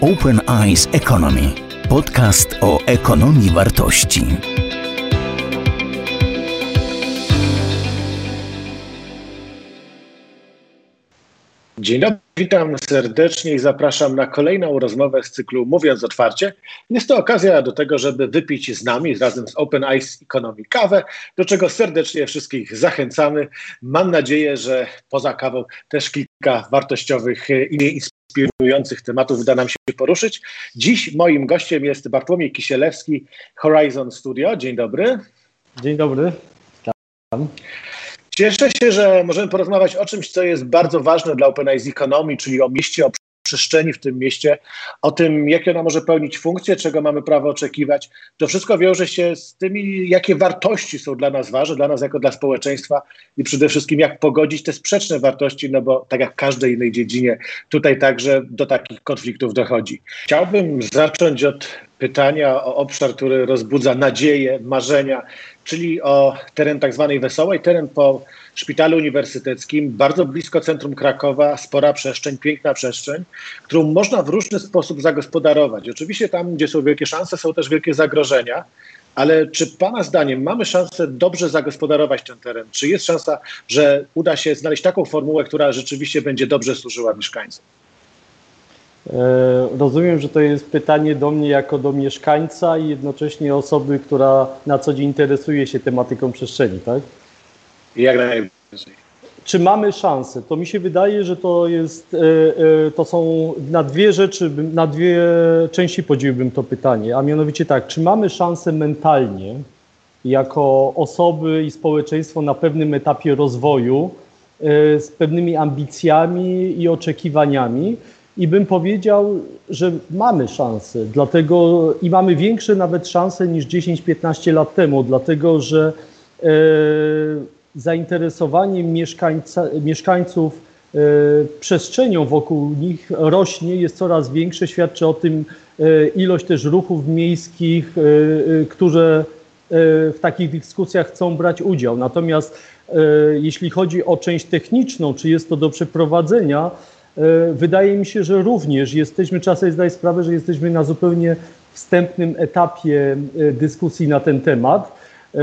Open Eyes Economy. Podcast o ekonomii wartości. Dzień dobry, witam serdecznie i zapraszam na kolejną rozmowę z cyklu Mówiąc Otwarcie. Jest to okazja do tego, żeby wypić z nami razem z Open Eyes Economy kawę, do czego serdecznie wszystkich zachęcamy. Mam nadzieję, że poza kawą też kilka wartościowych i inspirujących tematów uda nam się poruszyć. Dziś moim gościem jest Bartłomiej Kisielewski, Horizon Studio. Dzień dobry. Dzień dobry. Witam. Cieszę się, że możemy porozmawiać o czymś, co jest bardzo ważne dla Open Eyes Economy, czyli o mieście, o przestrzeni w tym mieście, o tym, jakie ona może pełnić funkcje, czego mamy prawo oczekiwać. To wszystko wiąże się z tymi, jakie wartości są dla nas ważne, dla nas jako dla społeczeństwa i przede wszystkim jak pogodzić te sprzeczne wartości, no bo tak jak w każdej innej dziedzinie, tutaj także do takich konfliktów dochodzi. Chciałbym zacząć od pytania o obszar, który rozbudza nadzieje, marzenia, czyli o teren tak zwanej Wesołej, teren po szpitalu uniwersyteckim, bardzo blisko centrum Krakowa, spora przestrzeń, piękna przestrzeń, którą można w różny sposób zagospodarować. Oczywiście tam, gdzie są wielkie szanse, są też wielkie zagrożenia, ale czy Pana zdaniem mamy szansę dobrze zagospodarować ten teren? Czy jest szansa, że uda się znaleźć taką formułę, która rzeczywiście będzie dobrze służyła mieszkańcom? E, rozumiem, że to jest pytanie do mnie jako do mieszkańca i jednocześnie osoby, która na co dzień interesuje się tematyką przestrzeni, tak? Jak najbardziej. Czy mamy szansę? To mi się wydaje, że to jest, e, e, to są na dwie rzeczy, na dwie części podzieliłbym to pytanie, a mianowicie tak, czy mamy szansę mentalnie jako osoby i społeczeństwo na pewnym etapie rozwoju z pewnymi ambicjami i oczekiwaniami, i bym powiedział, że mamy szansę, dlatego i mamy większe nawet szanse niż 10-15 lat temu, dlatego że e, zainteresowanie mieszkańców e, przestrzenią wokół nich rośnie, jest coraz większe, świadczy o tym e, ilość też ruchów miejskich, e, e które e, w takich dyskusjach chcą brać udział. Natomiast jeśli chodzi o część techniczną, czy jest to do przeprowadzenia, E, wydaje mi się, że również jesteśmy, trzeba sobie zdać sprawę, że jesteśmy na zupełnie wstępnym etapie e, dyskusji na ten temat. E,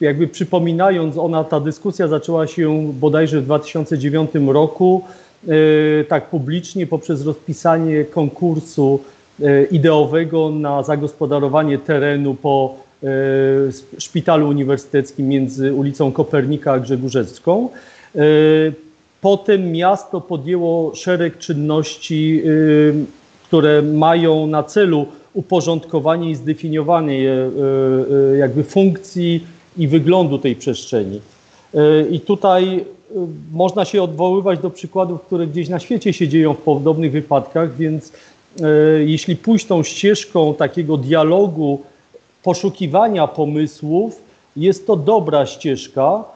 jakby przypominając, ona, ta dyskusja zaczęła się bodajże w 2009 roku, tak publicznie poprzez rozpisanie konkursu ideowego na zagospodarowanie terenu po szpitalu uniwersyteckim między ulicą Kopernika a Grzegórzewską. Potem miasto podjęło szereg czynności, y, które mają na celu uporządkowanie i zdefiniowanie y, y, jakby funkcji i wyglądu tej przestrzeni. I tutaj można się odwoływać do przykładów, które gdzieś na świecie się dzieją w podobnych wypadkach, więc jeśli pójść tą ścieżką takiego dialogu, poszukiwania pomysłów, jest to dobra ścieżka,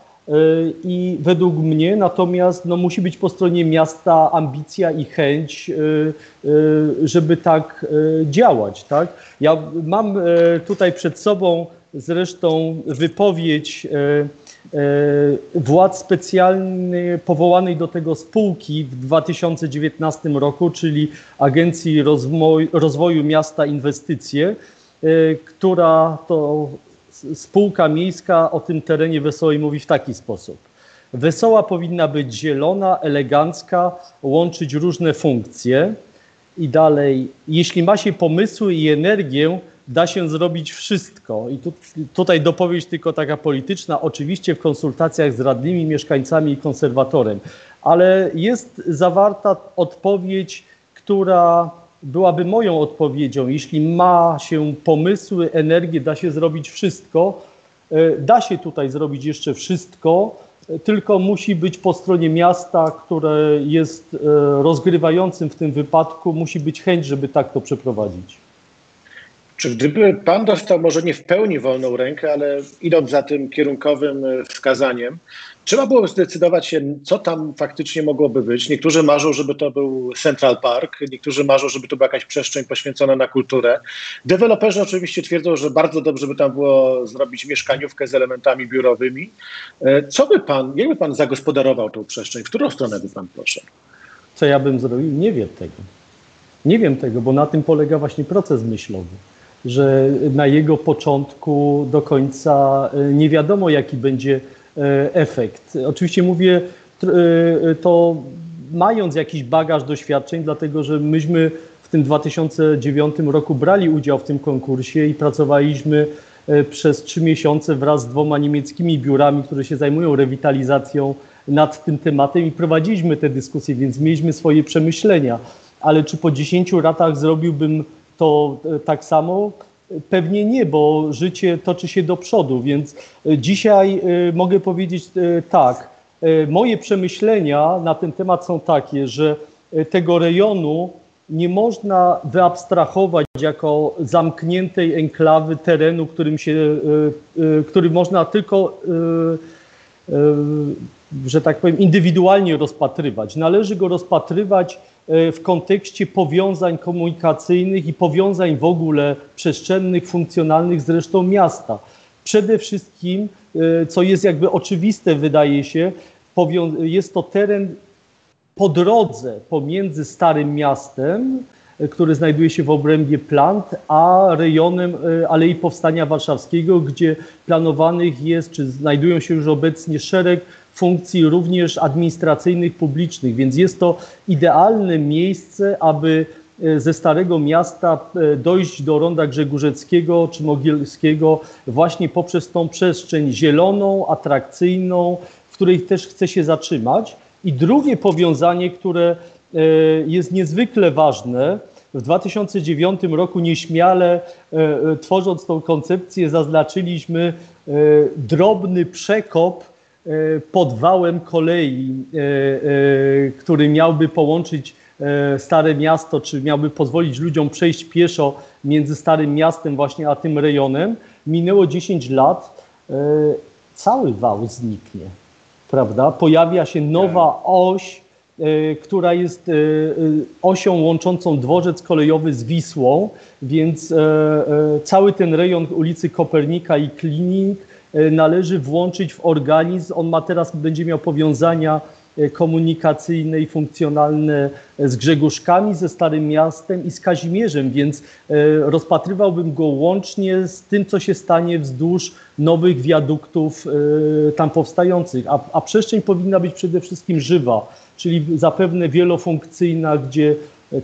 i według mnie natomiast no, musi być po stronie miasta ambicja i chęć, y, y, żeby tak y, działać. Tak? Ja mam tutaj przed sobą zresztą wypowiedź władz specjalnej powołanej do tego spółki w 2019 roku, czyli Agencji Rozwoju Miasta Inwestycje, która to spółka miejska o tym terenie Wesołej mówi w taki sposób. Wesoła powinna być zielona, elegancka, łączyć różne funkcje. I dalej, jeśli ma się pomysły i energię, da się zrobić wszystko. I tu, tutaj dopowiedź tylko taka polityczna, oczywiście w konsultacjach z radnymi, mieszkańcami i konserwatorem, ale jest zawarta odpowiedź, która byłaby moją odpowiedzią. Jeśli ma się pomysły, energię, da się zrobić wszystko. E, da się tutaj zrobić jeszcze wszystko, e, tylko musi być po stronie miasta, które jest e, rozgrywającym w tym wypadku, musi być chęć, żeby tak to przeprowadzić. Czy gdyby pan dostał może nie w pełni wolną rękę, ale idąc za tym kierunkowym wskazaniem, Trzeba było zdecydować się, co tam faktycznie mogłoby być. Niektórzy marzą, żeby to był Central Park, niektórzy marzą, żeby to była jakaś przestrzeń poświęcona na kulturę. Deweloperzy oczywiście twierdzą, że bardzo dobrze by tam było zrobić mieszkaniówkę z elementami biurowymi. E, co by pan, jakby pan zagospodarował tą przestrzeń? W którą stronę by pan poszedł? Co ja bym zrobił? Nie wiem tego. Nie wiem tego, bo na tym polega właśnie proces myślowy, że na jego początku do końca e, nie wiadomo, jaki będzie e, efekt. Oczywiście mówię to mając jakiś bagaż doświadczeń, dlatego że myśmy w tym 2009 roku brali udział w tym konkursie i pracowaliśmy przez trzy miesiące wraz z dwoma niemieckimi biurami, które się zajmują rewitalizacją nad tym tematem i prowadziliśmy te dyskusje, więc mieliśmy swoje przemyślenia. Ale czy po 10 latach zrobiłbym to e, tak samo? Pewnie nie, bo życie toczy się do przodu, więc e, dzisiaj e, mogę powiedzieć tak. Moje przemyślenia na ten temat są takie, że tego rejonu nie można wyabstrahować jako zamkniętej enklawy terenu, którym się, który można tylko że tak powiem, indywidualnie rozpatrywać. Należy go rozpatrywać e, w kontekście powiązań komunikacyjnych i powiązań w ogóle przestrzennych, funkcjonalnych z resztą miasta. Przede wszystkim, e, co jest jakby oczywiste, wydaje się, jest to teren po drodze pomiędzy Starym Miastem, e, który znajduje się w obrębie plant, a rejonem Alei Powstania Warszawskiego, gdzie planowanych jest, czy znajdują się już obecnie szereg funkcji również administracyjnych, publicznych, więc jest to idealne miejsce, aby e, ze Starego Miasta e, dojść do Ronda Grzegórzeckiego czy Mogielskiego właśnie poprzez tą przestrzeń zieloną, atrakcyjną, w której też chce się zatrzymać. I drugie powiązanie, które e, jest niezwykle ważne, w 2009 roku nieśmiale tworząc tą koncepcję zaznaczyliśmy drobny przekop E, pod wałem kolei, e, e, który miałby połączyć Stare Miasto, czy miałby pozwolić ludziom przejść pieszo między Starym Miastem właśnie a tym rejonem. Minęło 10 lat, cały wał zniknie, prawda? Pojawia się nowa tak. oś, która jest osią łączącą dworzec kolejowy z Wisłą, więc cały ten rejon ulicy Kopernika i Klinik należy włączyć w organizm. On ma teraz, będzie miał powiązania e, komunikacyjne i funkcjonalne z Grzegórzkami, ze Starym Miastem i z Kazimierzem, więc e, rozpatrywałbym go łącznie z tym, co się stanie wzdłuż nowych wiaduktów tam powstających. A, a przestrzeń powinna być przede wszystkim żywa, czyli zapewne wielofunkcyjna, gdzie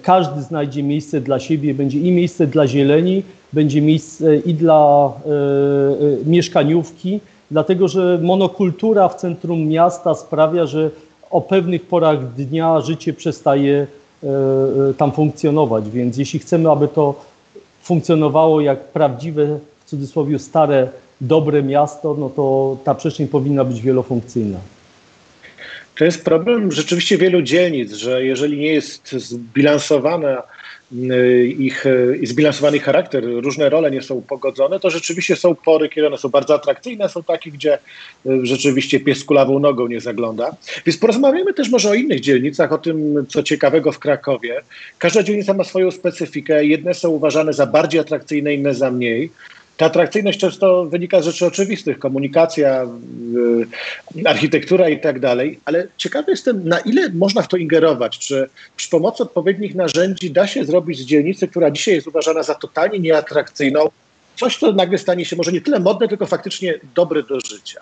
każdy znajdzie miejsce dla siebie, będzie i miejsce dla zieleni, będzie miejsce i dla e, e, mieszkaniówki, dlatego że monokultura w centrum miasta sprawia, że o pewnych porach dnia życie przestaje e, tam funkcjonować. Więc jeśli chcemy, aby to funkcjonowało jak prawdziwe, w cudzysłowie stare, dobre miasto, no to ta przestrzeń powinna być wielofunkcyjna. To jest problem rzeczywiście wielu dzielnic, że jeżeli nie jest zbilansowana ich y, zbilansowany charakter, różne role nie są pogodzone, to rzeczywiście są pory, kiedy one są bardzo atrakcyjne, są takie, gdzie y, rzeczywiście pies kulawą nogą nie zagląda. Więc porozmawiamy też może o innych dzielnicach, o tym, co ciekawego w Krakowie. Każda dzielnica ma swoją specyfikę. Jedne są uważane za bardziej atrakcyjne, inne za mniej. Ta atrakcyjność często wynika z rzeczy oczywistych, komunikacja, yy, architektura i tak dalej, ale ciekawy jestem, na ile można w to ingerować. Czy przy pomocy odpowiednich narzędzi da się zrobić z dzielnicy, która dzisiaj jest uważana za totalnie nieatrakcyjną, coś, co nagle stanie się może nie tyle modne, tylko faktycznie dobre do życia.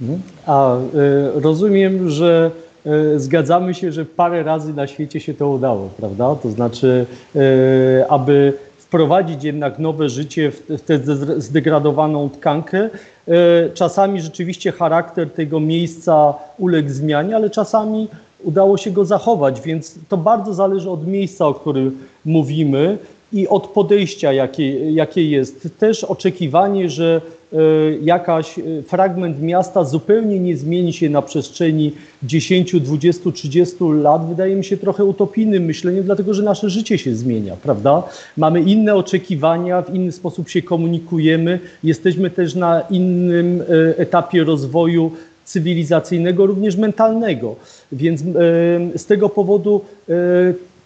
Mhm. A y, rozumiem, że y, zgadzamy się, że parę razy na świecie się to udało, prawda? To znaczy, y, aby wprowadzić jednak nowe życie w tę zdegradowaną tkankę. E, czasami rzeczywiście charakter tego miejsca uległ zmianie, ale czasami udało się go zachować, więc to bardzo zależy od miejsca, o którym mówimy i od podejścia, jakie, jakie jest. Też oczekiwanie, że e, jakaś e, fragment miasta zupełnie nie zmieni się na przestrzeni 10, 20, 30 lat, wydaje mi się trochę utopijnym myśleniem, dlatego że nasze życie się zmienia, prawda? Mamy inne oczekiwania, w inny sposób się komunikujemy, jesteśmy też na innym e, etapie rozwoju cywilizacyjnego, również mentalnego. Więc z tego powodu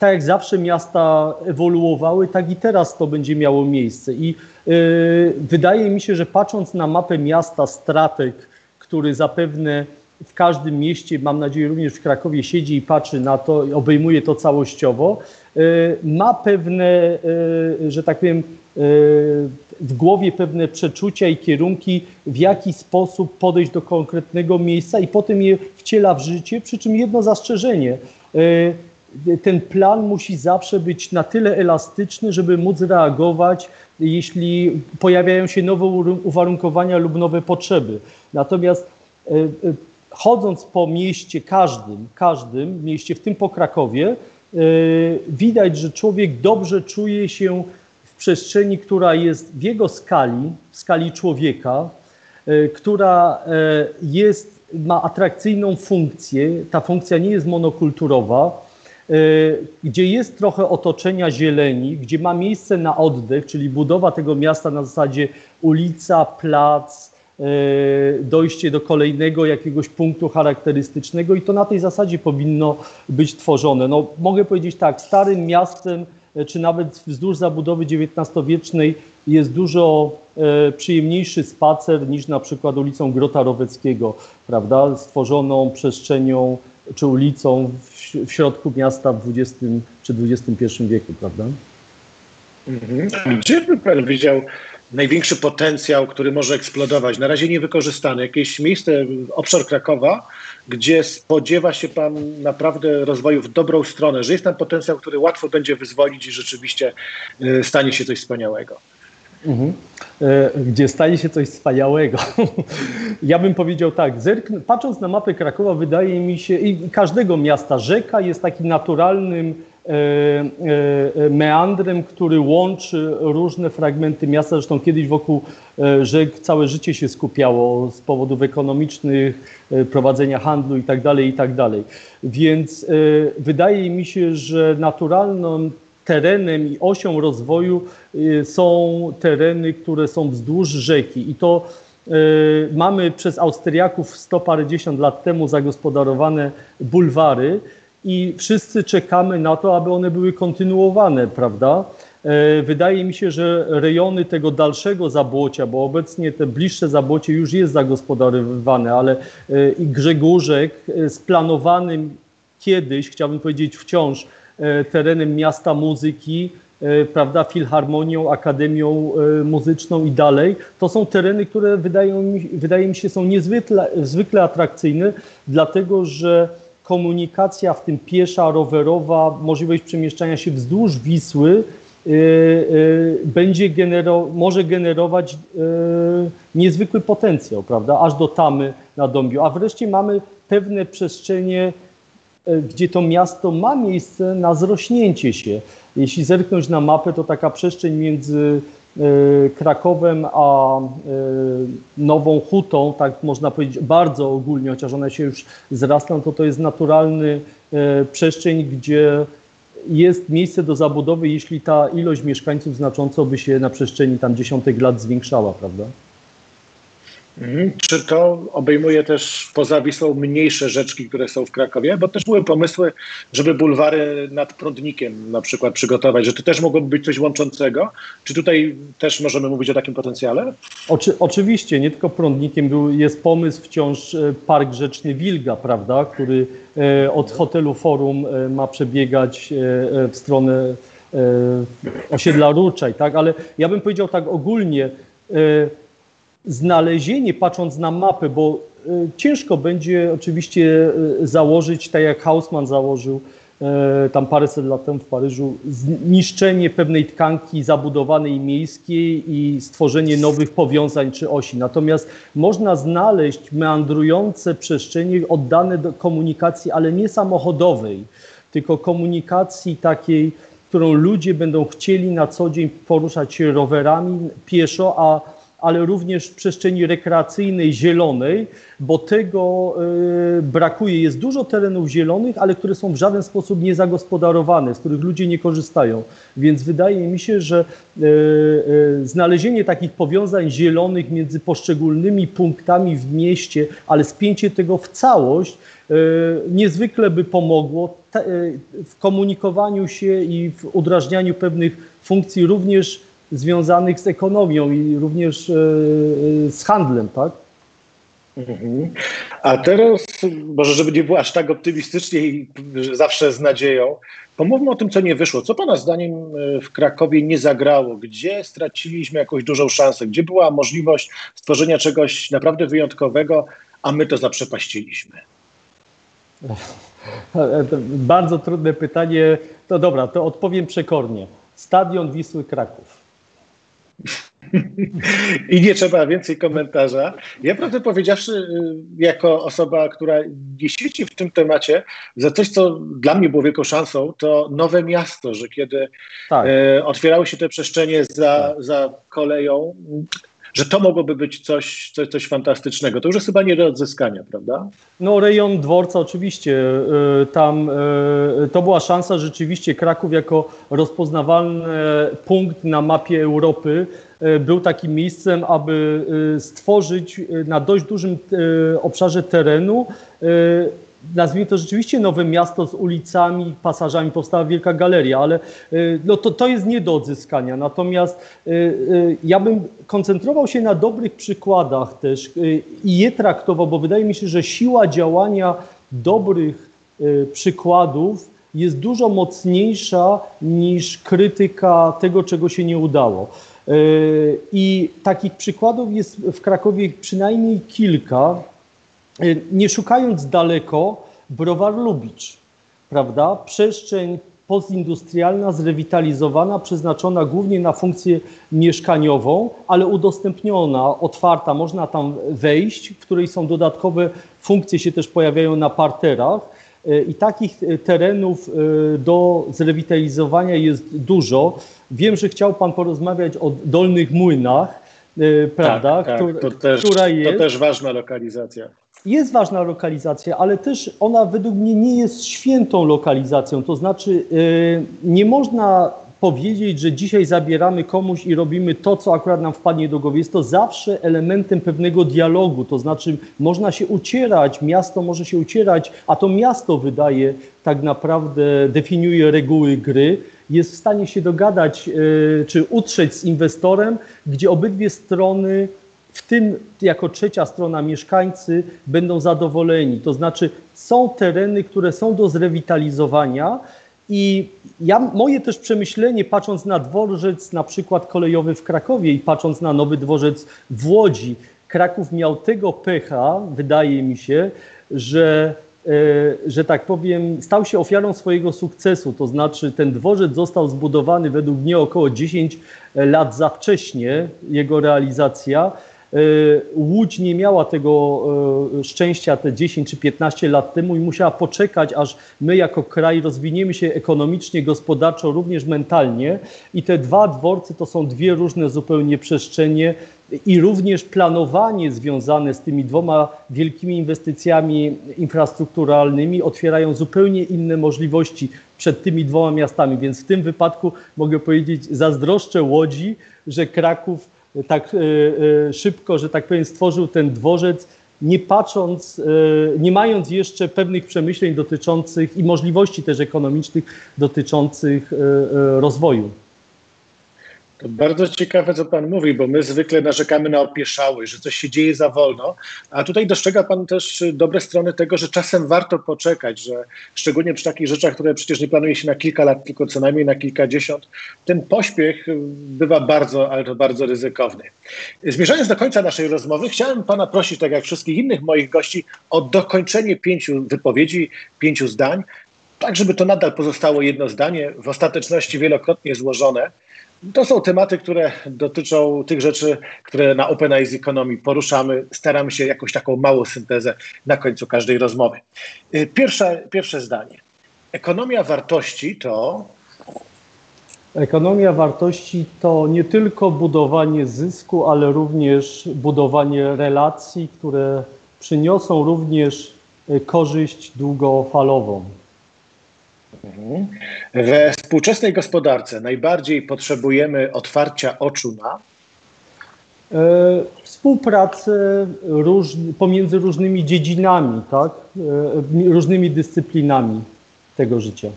tak jak zawsze miasta ewoluowały, tak i teraz to będzie miało miejsce. I y, wydaje mi się, że patrząc na mapę miasta, strateg, który zapewne w każdym mieście, mam nadzieję również w Krakowie, siedzi i patrzy na to obejmuje to całościowo, ma pewne, że tak powiem, w głowie pewne przeczucia i kierunki, w jaki sposób podejść do konkretnego miejsca i potem je wciela w życie, przy czym jedno zastrzeżenie. Ten plan musi zawsze być na tyle elastyczny, żeby móc reagować, jeśli pojawiają się nowe uwarunkowania lub nowe potrzeby. Natomiast chodząc po mieście każdym, każdym mieście, w tym po Krakowie, widać, że człowiek dobrze czuje się przestrzeni, która jest w jego skali, w skali człowieka, e, która e, jest, ma atrakcyjną funkcję. Ta funkcja nie jest monokulturowa, e, gdzie jest trochę otoczenia zieleni, gdzie ma miejsce na oddech, czyli budowa tego miasta na zasadzie ulica, plac, dojście do kolejnego jakiegoś punktu charakterystycznego i to na tej zasadzie powinno być tworzone. No, mogę powiedzieć tak, starym miastem E, czy nawet wzdłuż zabudowy XIX-wiecznej jest dużo e, przyjemniejszy spacer niż na przykład ulicą Grota Roweckiego, prawda, stworzoną przestrzenią czy ulicą w, w środku miasta w XX czy XXI wieku, prawda? Mhm. Gdzie by Pan widział największy potencjał, który może eksplodować, na razie niewykorzystany? Jakieś miejsce, obszar Krakowa, gdzie spodziewa się Pan naprawdę rozwoju w dobrą stronę, że jest tam potencjał, który łatwo będzie wyzwolić i rzeczywiście y, stanie się coś wspaniałego. Mhm. E, gdzie stanie się coś wspaniałego. ja bym powiedział tak, patrząc na mapę Krakowa, wydaje mi się, i każdego miasta, rzeka jest takim naturalnym E, e, meandrem, który łączy różne fragmenty miasta. Zresztą kiedyś wokół rzek całe życie się skupiało z powodów ekonomicznych, prowadzenia handlu itd. Tak itd. Tak Więc wydaje mi się, że naturalnym terenem i osią rozwoju są tereny, które są wzdłuż rzeki i to mamy przez Austriaków sto parędziesiąt lat temu zagospodarowane bulwary, i wszyscy czekamy na to, aby one były kontynuowane, prawda? E, wydaje mi się, że rejony tego dalszego zabłocia, bo obecnie te bliższe zabłocie już jest zagospodarowywane, ale i Grzegórzek splanowanym e, kiedyś, chciałbym powiedzieć wciąż, terenem miasta muzyki, prawda, filharmonią, akademią muzyczną i dalej. To są tereny, które wydają mi, wydaje mi się są niezwykle zwykle atrakcyjne, dlatego że komunikacja, w tym piesza, rowerowa, możliwość przemieszczania się wzdłuż Wisły będzie genero może generować niezwykły potencjał, prawda, aż do Tamy na Dąbiu. A wreszcie mamy pewne przestrzenie, gdzie to miasto ma miejsce na zrośnięcie się. Jeśli zerknąć na mapę, to taka przestrzeń między E, Krakowem, a e, Nową Hutą, tak można powiedzieć bardzo ogólnie, chociaż one się już zrastą, to to jest naturalny e, przestrzeń, gdzie jest miejsce do zabudowy, jeśli ta ilość mieszkańców znacząco by się na przestrzeni tam dziesiątek lat zwiększała, prawda? Mhm. Czy to obejmuje też poza Wisłą mniejsze rzeczki, które są w Krakowie? Bo też były pomysły, żeby bulwary nad Prądnikiem na przykład przygotować, że to też mogłoby być coś łączącego. Czy tutaj też możemy mówić o takim potencjale? Oczy, oczywiście, nie tylko Prądnikiem był, jest pomysł wciąż e, Park Rzeczny Wilga, prawda, który e, od hotelu Forum e, ma przebiegać w stronę osiedla Ruczaj, tak, ale ja bym powiedział tak ogólnie, znalezienie, patrząc na mapę, bo y, ciężko będzie oczywiście y, założyć, tak jak Hausmann założył y, tam paręset lat temu w Paryżu, zniszczenie pewnej tkanki zabudowanej miejskiej i stworzenie nowych powiązań czy osi. Natomiast można znaleźć meandrujące przestrzenie oddane do komunikacji, ale nie samochodowej, tylko komunikacji takiej, którą ludzie będą chcieli na co dzień poruszać się rowerami, pieszo, a ale również w przestrzeni rekreacyjnej, zielonej, bo tego y, brakuje. Jest dużo terenów zielonych, ale które są w żaden sposób niezagospodarowane, z których ludzie nie korzystają. Więc wydaje mi się, że y, y, znalezienie takich powiązań zielonych między poszczególnymi punktami w mieście, ale spięcie tego w całość, niezwykle by pomogło w komunikowaniu się i w udrażnianiu pewnych funkcji również związanych z ekonomią i również e, e, z handlem, tak? Mhm. A teraz, może żeby nie było aż tak optymistycznie i zawsze z nadzieją, pomówmy o tym, co nie wyszło. Co Pana zdaniem e, w Krakowie nie zagrało? Gdzie straciliśmy jakąś dużą szansę? Gdzie była możliwość stworzenia czegoś naprawdę wyjątkowego, a my to zaprzepaściliśmy? Bardzo trudne pytanie. To dobra, to odpowiem przekornie. Stadion Wisły Kraków. I nie trzeba więcej komentarza. Ja prawdę powiedziawszy, y, jako osoba, która nie siedzi w tym temacie, za coś, co dla mnie było wielką szansą, to nowe miasto, że kiedy tak. e, otwierały się te przestrzenie za, za koleją, że to mogłoby być coś, coś, coś fantastycznego. To już jest chyba nie do odzyskania, prawda? No rejon dworca oczywiście, y, tam y, to była szansa rzeczywiście Kraków jako rozpoznawalny punkt na mapie Europy y, był takim miejscem, aby stworzyć na dość dużym obszarze terenu nazwijmy to rzeczywiście nowe miasto z ulicami, pasażami, powstała wielka galeria, ale y, no to, to jest nie do odzyskania. Natomiast y, y, ja bym koncentrował się na dobrych przykładach też i je traktował, bo wydaje mi się, że siła działania dobrych przykładów jest dużo mocniejsza niż krytyka tego, czego się nie udało. I takich przykładów jest w Krakowie przynajmniej kilka. Y, nie szukając daleko, browar Lubicz, prawda? Przestrzeń postindustrialna, zrewitalizowana, przeznaczona głównie na funkcję mieszkaniową, ale udostępniona, otwarta, można tam wejść, w której są dodatkowe funkcje się też pojawiają na parterach. Y, I takich y, terenów do zrewitalizowania jest dużo. Wiem, że chciał Pan porozmawiać o Dolnych Młynach, prawda? Tak, tak. To, też, która jest. to też ważna lokalizacja. Jest ważna lokalizacja, ale też ona według mnie nie jest świętą lokalizacją. To znaczy, yy, nie można powiedzieć, że dzisiaj zabieramy komuś i robimy to, co akurat nam wpadnie do głowy. Jest to zawsze elementem pewnego dialogu, to znaczy można się ucierać, miasto może się ucierać, a to miasto wydaje tak naprawdę, definiuje reguły gry, jest w stanie się dogadać yy, czy utrzeć z inwestorem, gdzie obydwie strony w tym jako trzecia strona mieszkańcy będą zadowoleni. To znaczy są tereny, które są do zrewitalizowania i ja, moje też przemyślenie, patrząc na dworzec na przykład kolejowy w Krakowie i patrząc na nowy dworzec w Łodzi, Kraków miał tego pecha, wydaje mi się, że e, że tak powiem, stał się ofiarą swojego sukcesu. To znaczy, ten dworzec został zbudowany według mnie około 10 lat za wcześnie, jego realizacja. E, Łódź nie miała tego e, szczęścia te 10 czy 15 lat temu i musiała poczekać, aż my jako kraj rozwiniemy się ekonomicznie, gospodarczo, również mentalnie. I te dwa dworce to są dwie różne zupełnie przestrzenie i również planowanie związane z tymi dwoma wielkimi inwestycjami infrastrukturalnymi otwierają zupełnie inne możliwości przed tymi dwoma miastami. Więc w tym wypadku mogę powiedzieć, zazdroszczę Łodzi, że Kraków tak e, e, szybko, że tak powiem, stworzył ten dworzec, nie patrząc, e, nie mając jeszcze pewnych przemyśleń dotyczących i możliwości też ekonomicznych dotyczących rozwoju. To bardzo ciekawe, co Pan mówi, bo my zwykle narzekamy na opieszałość, że coś się dzieje za wolno, a tutaj dostrzega Pan też dobre strony tego, że czasem warto poczekać, że szczególnie przy takich rzeczach, które przecież nie planuje się na kilka lat, tylko co najmniej na kilkadziesiąt, ten pośpiech bywa bardzo, ale to bardzo ryzykowny. Zmierzając do końca naszej rozmowy, chciałem Pana prosić, tak jak wszystkich innych moich gości, o dokończenie pięciu wypowiedzi, pięciu zdań, tak żeby to nadal pozostało jedno zdanie, w ostateczności wielokrotnie złożone. To są tematy, które dotyczą tych rzeczy, które na Open Eyes Economy poruszamy. Staramy się jakąś taką małą syntezę na końcu każdej rozmowy. Y, pierwsze, pierwsze zdanie. Ekonomia wartości to. Ekonomia wartości to nie tylko budowanie zysku, ale również budowanie relacji, które przyniosą również y, korzyść długofalową. We współczesnej gospodarce najbardziej potrzebujemy otwarcia oczu na e, współpracę pomiędzy różnymi dziedzinami, tak? E, różnymi dyscyplinami tego życia.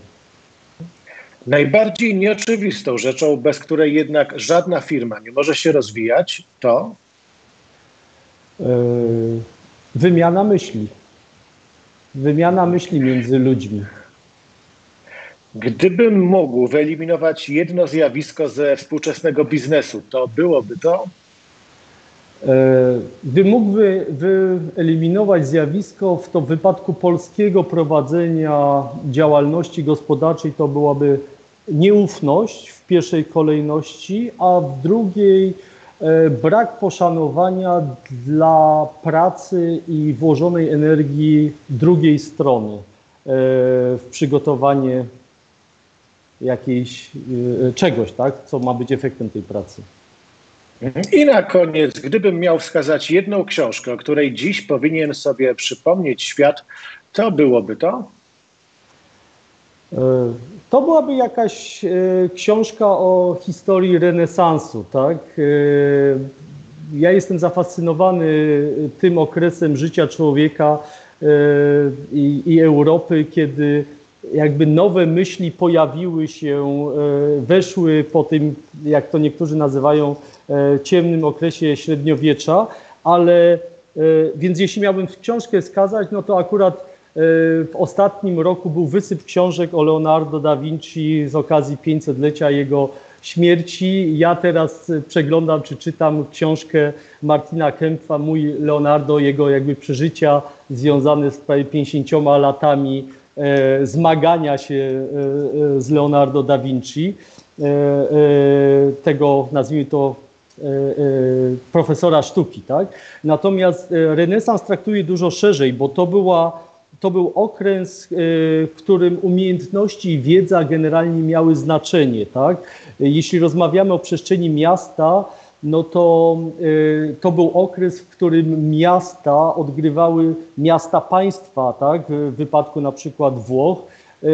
Najbardziej nieoczywistą rzeczą, bez której jednak żadna firma nie może się rozwijać, to e, Wymiana myśli. Wymiana myśli między ludźmi. Gdybym mógł wyeliminować jedno zjawisko ze współczesnego biznesu, to byłoby to? E, gdy mógłby wyeliminować zjawisko w to wypadku polskiego prowadzenia działalności gospodarczej, to byłaby nieufność w pierwszej kolejności, a w drugiej e, brak poszanowania dla pracy i włożonej energii drugiej strony e, w przygotowanie jakiejś, czegoś, tak, co ma być efektem tej pracy. I na koniec, gdybym miał wskazać jedną książkę, o której dziś powinien sobie przypomnieć świat, to byłoby to? E, to byłaby jakaś e, książka o historii renesansu, tak? Ja jestem zafascynowany tym okresem życia człowieka i, i Europy, kiedy jakby nowe myśli pojawiły się, weszły po tym, jak to niektórzy nazywają, E, ciemnym okresie średniowiecza, ale e, więc jeśli miałbym książkę wskazać, no to akurat e, w ostatnim roku był wysyp książek o Leonardo da Vinci z okazji 500-lecia jego śmierci. Ja teraz przeglądam czy czytam książkę Martina Kempfa, mój Leonardo, jego jakby przeżycia związane z prawie 50 latami zmagania się z Leonardo da Vinci. Tego, nazwijmy to, E, e, profesora sztuki. Tak? Natomiast e, renesans traktuje dużo szerzej, bo to, była, to był okres, w którym umiejętności i wiedza generalnie miały znaczenie. Tak? Jeśli rozmawiamy o przestrzeni miasta, no to to był okres, w którym miasta odgrywały, miasta państwa, tak, w wypadku na przykład Włoch,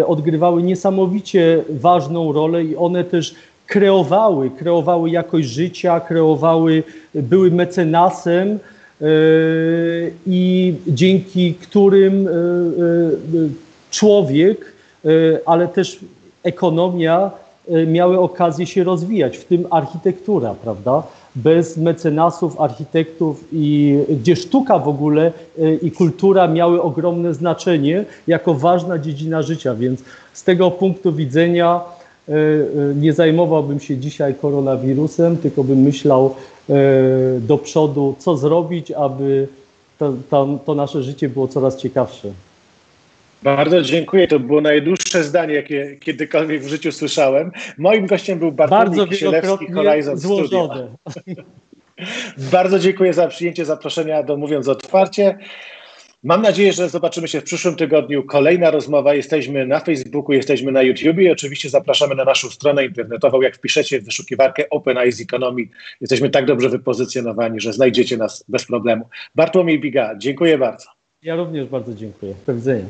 odgrywały niesamowicie ważną rolę i one też kreowały, kreowały jakość życia, kreowały, były mecenasem e, i dzięki którym człowiek, ale też ekonomia miały okazję się rozwijać, w tym architektura, prawda? Bez mecenasów, architektów i gdzie sztuka w ogóle i kultura miały ogromne znaczenie jako ważna dziedzina życia, więc z tego punktu widzenia e, nie zajmowałbym się dzisiaj koronawirusem, tylko bym myślał do przodu, co zrobić, aby to, to, to nasze życie było coraz ciekawsze. Bardzo dziękuję. To było najdłuższe zdanie, jakie kiedykolwiek w życiu słyszałem. Moim gościem był Bartłomiej Kisielewski, Horizon złożone. Studio. Bardzo dziękuję za przyjęcie zaproszenia do Mówiąc Otwarcie. Mam nadzieję, że zobaczymy się w przyszłym tygodniu. Kolejna rozmowa. Jesteśmy na Facebooku, jesteśmy na YouTube i oczywiście zapraszamy na naszą stronę internetową. Jak wpiszecie w wyszukiwarkę Open Eyes Economy, jesteśmy tak dobrze wypozycjonowani, że znajdziecie nas bez problemu. Bartłomiej Biga, dziękuję bardzo. Ja również bardzo dziękuję. Do widzenia.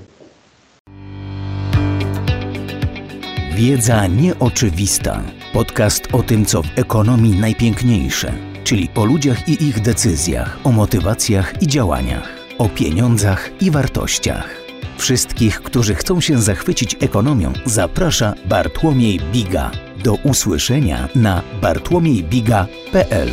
Wiedza nieoczywista. Podcast o tym, co w ekonomii najpiękniejsze, czyli o ludziach i ich decyzjach, o motywacjach i działaniach o pieniądzach i wartościach. Wszystkich, którzy chcą się zachwycić ekonomią, zaprasza Bartłomiej Biga. Do usłyszenia na bartłomiejbiga.pl.